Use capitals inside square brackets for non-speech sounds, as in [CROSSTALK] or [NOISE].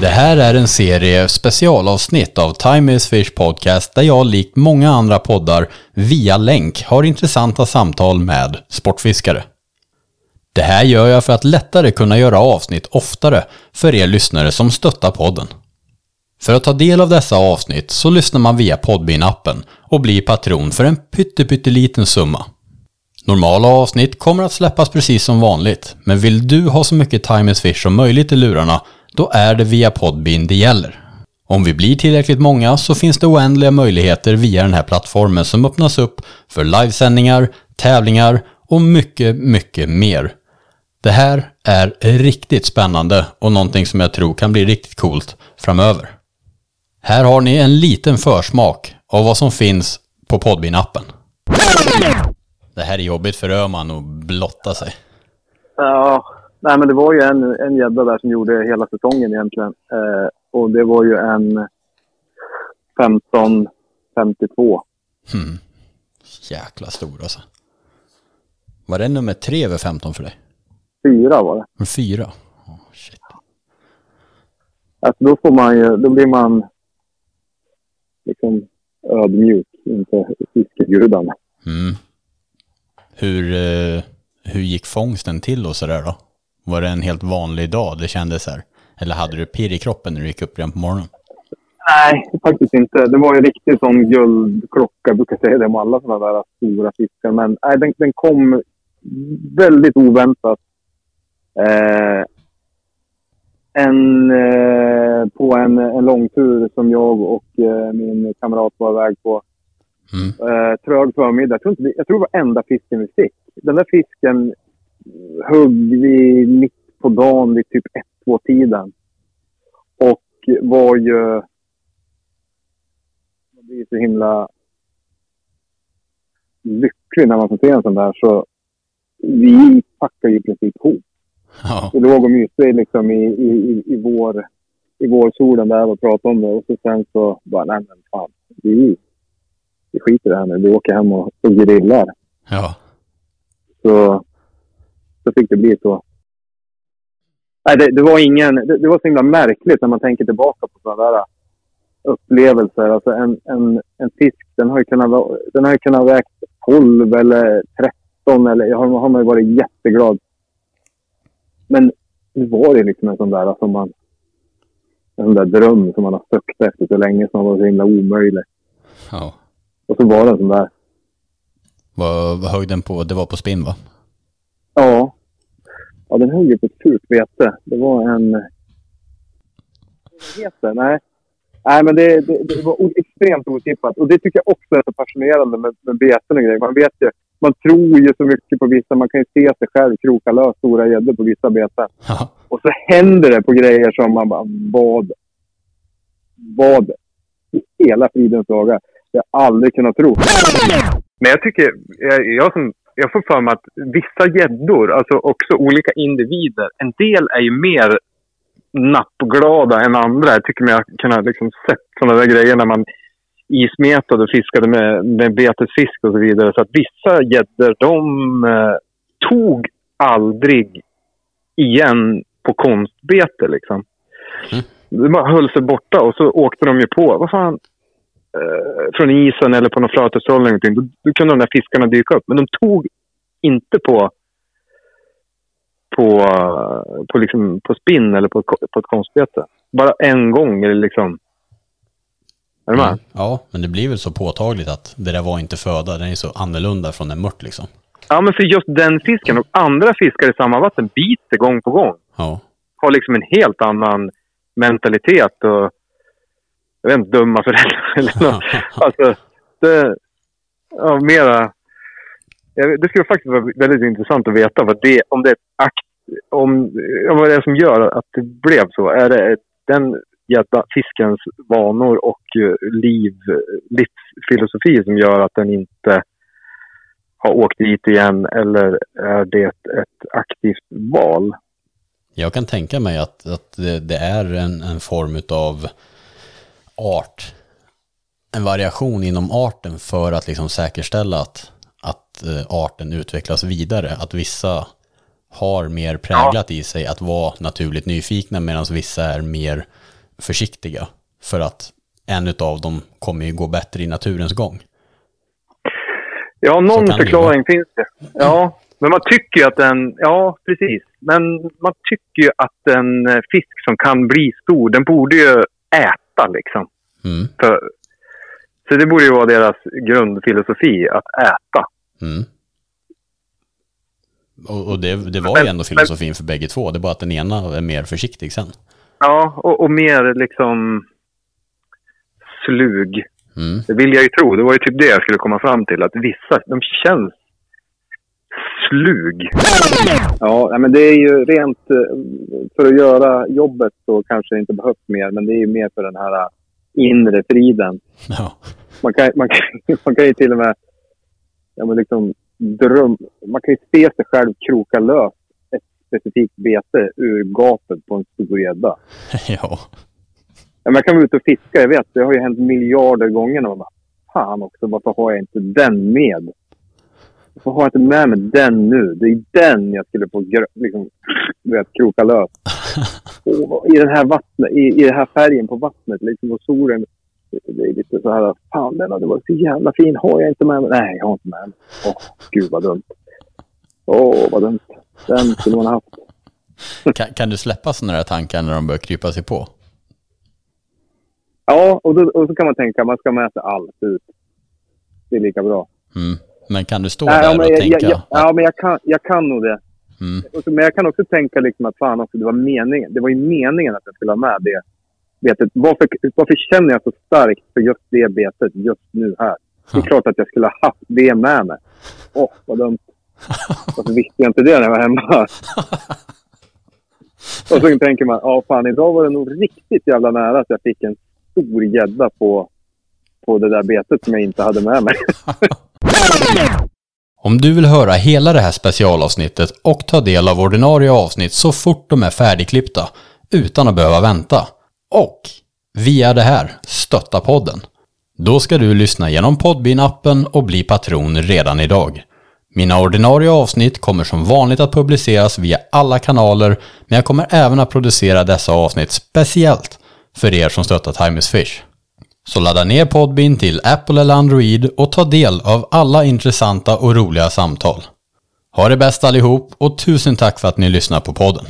Det här är en serie specialavsnitt av Time is Fish Podcast där jag likt många andra poddar via länk har intressanta samtal med sportfiskare. Det här gör jag för att lättare kunna göra avsnitt oftare för er lyssnare som stöttar podden. För att ta del av dessa avsnitt så lyssnar man via Podbean-appen och blir patron för en pytteliten summa. Normala avsnitt kommer att släppas precis som vanligt, men vill du ha så mycket Time is Fish som möjligt i lurarna, då är det via Podbean det gäller. Om vi blir tillräckligt många så finns det oändliga möjligheter via den här plattformen som öppnas upp för livesändningar, tävlingar och mycket, mycket mer. Det här är riktigt spännande och någonting som jag tror kan bli riktigt coolt framöver. Här har ni en liten försmak av vad som finns på Podbean-appen. Det här är jobbigt för Öman att blotta sig. Ja, nej men det var ju en, en gädda där som gjorde hela säsongen egentligen. Eh, och det var ju en 1552. Hmm. Jäkla stor alltså. Var det nummer tre över 15 för dig? Fyra var det. Fyra? Oh, shit. Alltså då får man ju, då blir man liksom ödmjuk inför fiskegudarna. Mm. Hur, eh, hur gick fångsten till och sådär då? Var det en helt vanlig dag det kändes så här? Eller hade du pirr i kroppen när du gick upp redan på morgonen? Nej, faktiskt inte. Det var ju riktigt sån guldklocka. Jag brukar säga det om alla sådana där stora fiskar. Men nej, den, den kom väldigt oväntat. Eh, en, eh, på en, en långtur som jag och eh, min kamrat var iväg på. Mm. Eh, trög förmiddag. Jag tror, inte jag tror det var enda fisken vi fick. Den där fisken högg vi mitt på dagen vid typ ett två tiden Och var ju... Man blir så himla lycklig när man får se en sån där. Så vi packade ju i princip ihop. Ja. Vi låg och myste liksom i, i, i, i, vår, i vårsolen där och pratade om det. Och så sen så bara, nej men fan. Vi, vi skiter i det här nu. Vi åker hem och, och grillar. Ja. Så, så fick det bli så. Nej, det, det var ingen... Det, det, var så himla märkligt när man tänker tillbaka på sådana där upplevelser. Alltså en, en, en fisk, den har ju kunnat, den har ju kunnat vägt 12 eller 13 eller har, har man ju varit jätteglad. Men nu var det liksom en sån där som man... En sån där dröm som man har sökt efter så länge som varit så himla omöjlig. ja. Och så var det en sån där. Vad, vad högg den på? Det var på spinn va? Ja. Ja, den högg ju på ett fult vete. Det var en... Heter det? Nej. Nej, men det, det, det var extremt otippat. Och det tycker jag också är så fascinerande med, med beten och grejer. Man vet ju, man tror ju så mycket på vissa. Man kan ju se sig själv kroka lös stora gäddor på vissa beten. Ja. Och så händer det på grejer som man bara, vad? Vad? I hela fridens dagar. Jag har aldrig kunnat tro. Men jag tycker, jag, jag, som, jag får för mig att vissa gäddor, alltså också olika individer, en del är ju mer nappglada än andra. Jag tycker mig ha kunnat liksom sett sådana där grejer när man ismetade och fiskade med, med betesfisk och så vidare. Så att vissa gäddor, de eh, tog aldrig igen på konstbete liksom. De bara höll sig borta och så åkte de ju på, vad fan, från isen eller på någon flötestroll eller någonting. Då, då kunde de där fiskarna dyka upp. Men de tog inte på på, eh, på, liksom, på spinn eller på, på ett konstbete. Bara en gång eller liksom. Är du med? Mm. Ja, men det blir väl så påtagligt att det där var inte föda. Den är så annorlunda från en mört liksom. Ja, men för just den fisken och andra fiskar i samma vatten biter gång på gång. Ja. Har liksom en helt annan mentalitet och jag vet inte, dumma föräldrar [LAUGHS] eller något. [LAUGHS] Alltså, det... Ja, mera... Det skulle faktiskt vara väldigt intressant att veta vad det, om det är ett akt, om, vad det är som gör att det blev så. Är det den jävla fiskens vanor och eh, liv, livsfilosofi som gör att den inte har åkt dit igen eller är det ett aktivt val? Jag kan tänka mig att, att det, det är en, en form av art. En variation inom arten för att liksom säkerställa att, att eh, arten utvecklas vidare. Att vissa har mer präglat i sig att vara naturligt nyfikna medan vissa är mer försiktiga. För att en av dem kommer ju gå bättre i naturens gång. Ja, någon förklaring det finns det. Ja, men man tycker ju att en... Ja, precis. Men man tycker ju att en eh, fisk som kan bli stor, den borde ju äta liksom. Mm. För, så det borde ju vara deras grundfilosofi, att äta. Mm. Och, och det, det, var ju ändå filosofin för bägge två. Det är bara att den ena är mer försiktig sen. Ja, och, och mer liksom slug. Mm. Det vill jag ju tro. Det var ju typ det jag skulle komma fram till. Att vissa, de känns slug. Ja, men det är ju rent... Eh, för att göra jobbet så kanske det inte behövs mer. Men det är ju mer för den här inre friden. Ja. Man, kan, man, kan, [LAUGHS] man kan ju till och med... Ja, men liksom dröm... Man kan ju se sig själv kroka lös ett specifikt bete ur gapet på en stor gädda. [LAUGHS] ja. ja. Man kan vara ute och fiska, jag vet. Det har ju hänt miljarder gånger när man bara, fan också, varför har jag inte den med? Varför har jag inte med mig den nu? Det är den jag skulle få liksom, vet, kroka lös. [LAUGHS] Och I den här vattnet, i, i den här färgen på vattnet, liksom, och solen det är lite så här, fan den hade varit så jävla fin. Har jag inte med mig? Nej, jag har inte med mig. Åh, gud vad dumt. Åh, vad dumt. Den skulle man ha haft. kan, kan du släppa sådana tankar när de börjar krypa sig på? Ja, och, då, och så kan man tänka man ska mäta allt ut. Det är lika bra. Mm. Men kan du stå Nej, där och jag, tänka? Jag, ja, men jag kan, jag kan nog det. Mm. Men jag kan också tänka liksom att fan också, det var meningen. Det var ju meningen att jag skulle ha med det betet. Varför, varför känner jag så starkt för just det betet just nu här? Det är klart att jag skulle ha haft det med mig. Åh, oh, vad dumt. Varför visste jag inte det när jag var hemma? Och så tänker man, ja fan idag var det nog riktigt jävla nära att jag fick en stor gädda på, på det där betet som jag inte hade med mig. [LAUGHS] Om du vill höra hela det här specialavsnittet och ta del av ordinarie avsnitt så fort de är färdigklippta, utan att behöva vänta, och via det här stötta podden. Då ska du lyssna genom Podbean-appen och bli patron redan idag. Mina ordinarie avsnitt kommer som vanligt att publiceras via alla kanaler, men jag kommer även att producera dessa avsnitt speciellt för er som stöttar Time is Fish. Så ladda ner Podbean till Apple eller Android och ta del av alla intressanta och roliga samtal. Ha det bäst allihop och tusen tack för att ni lyssnar på podden.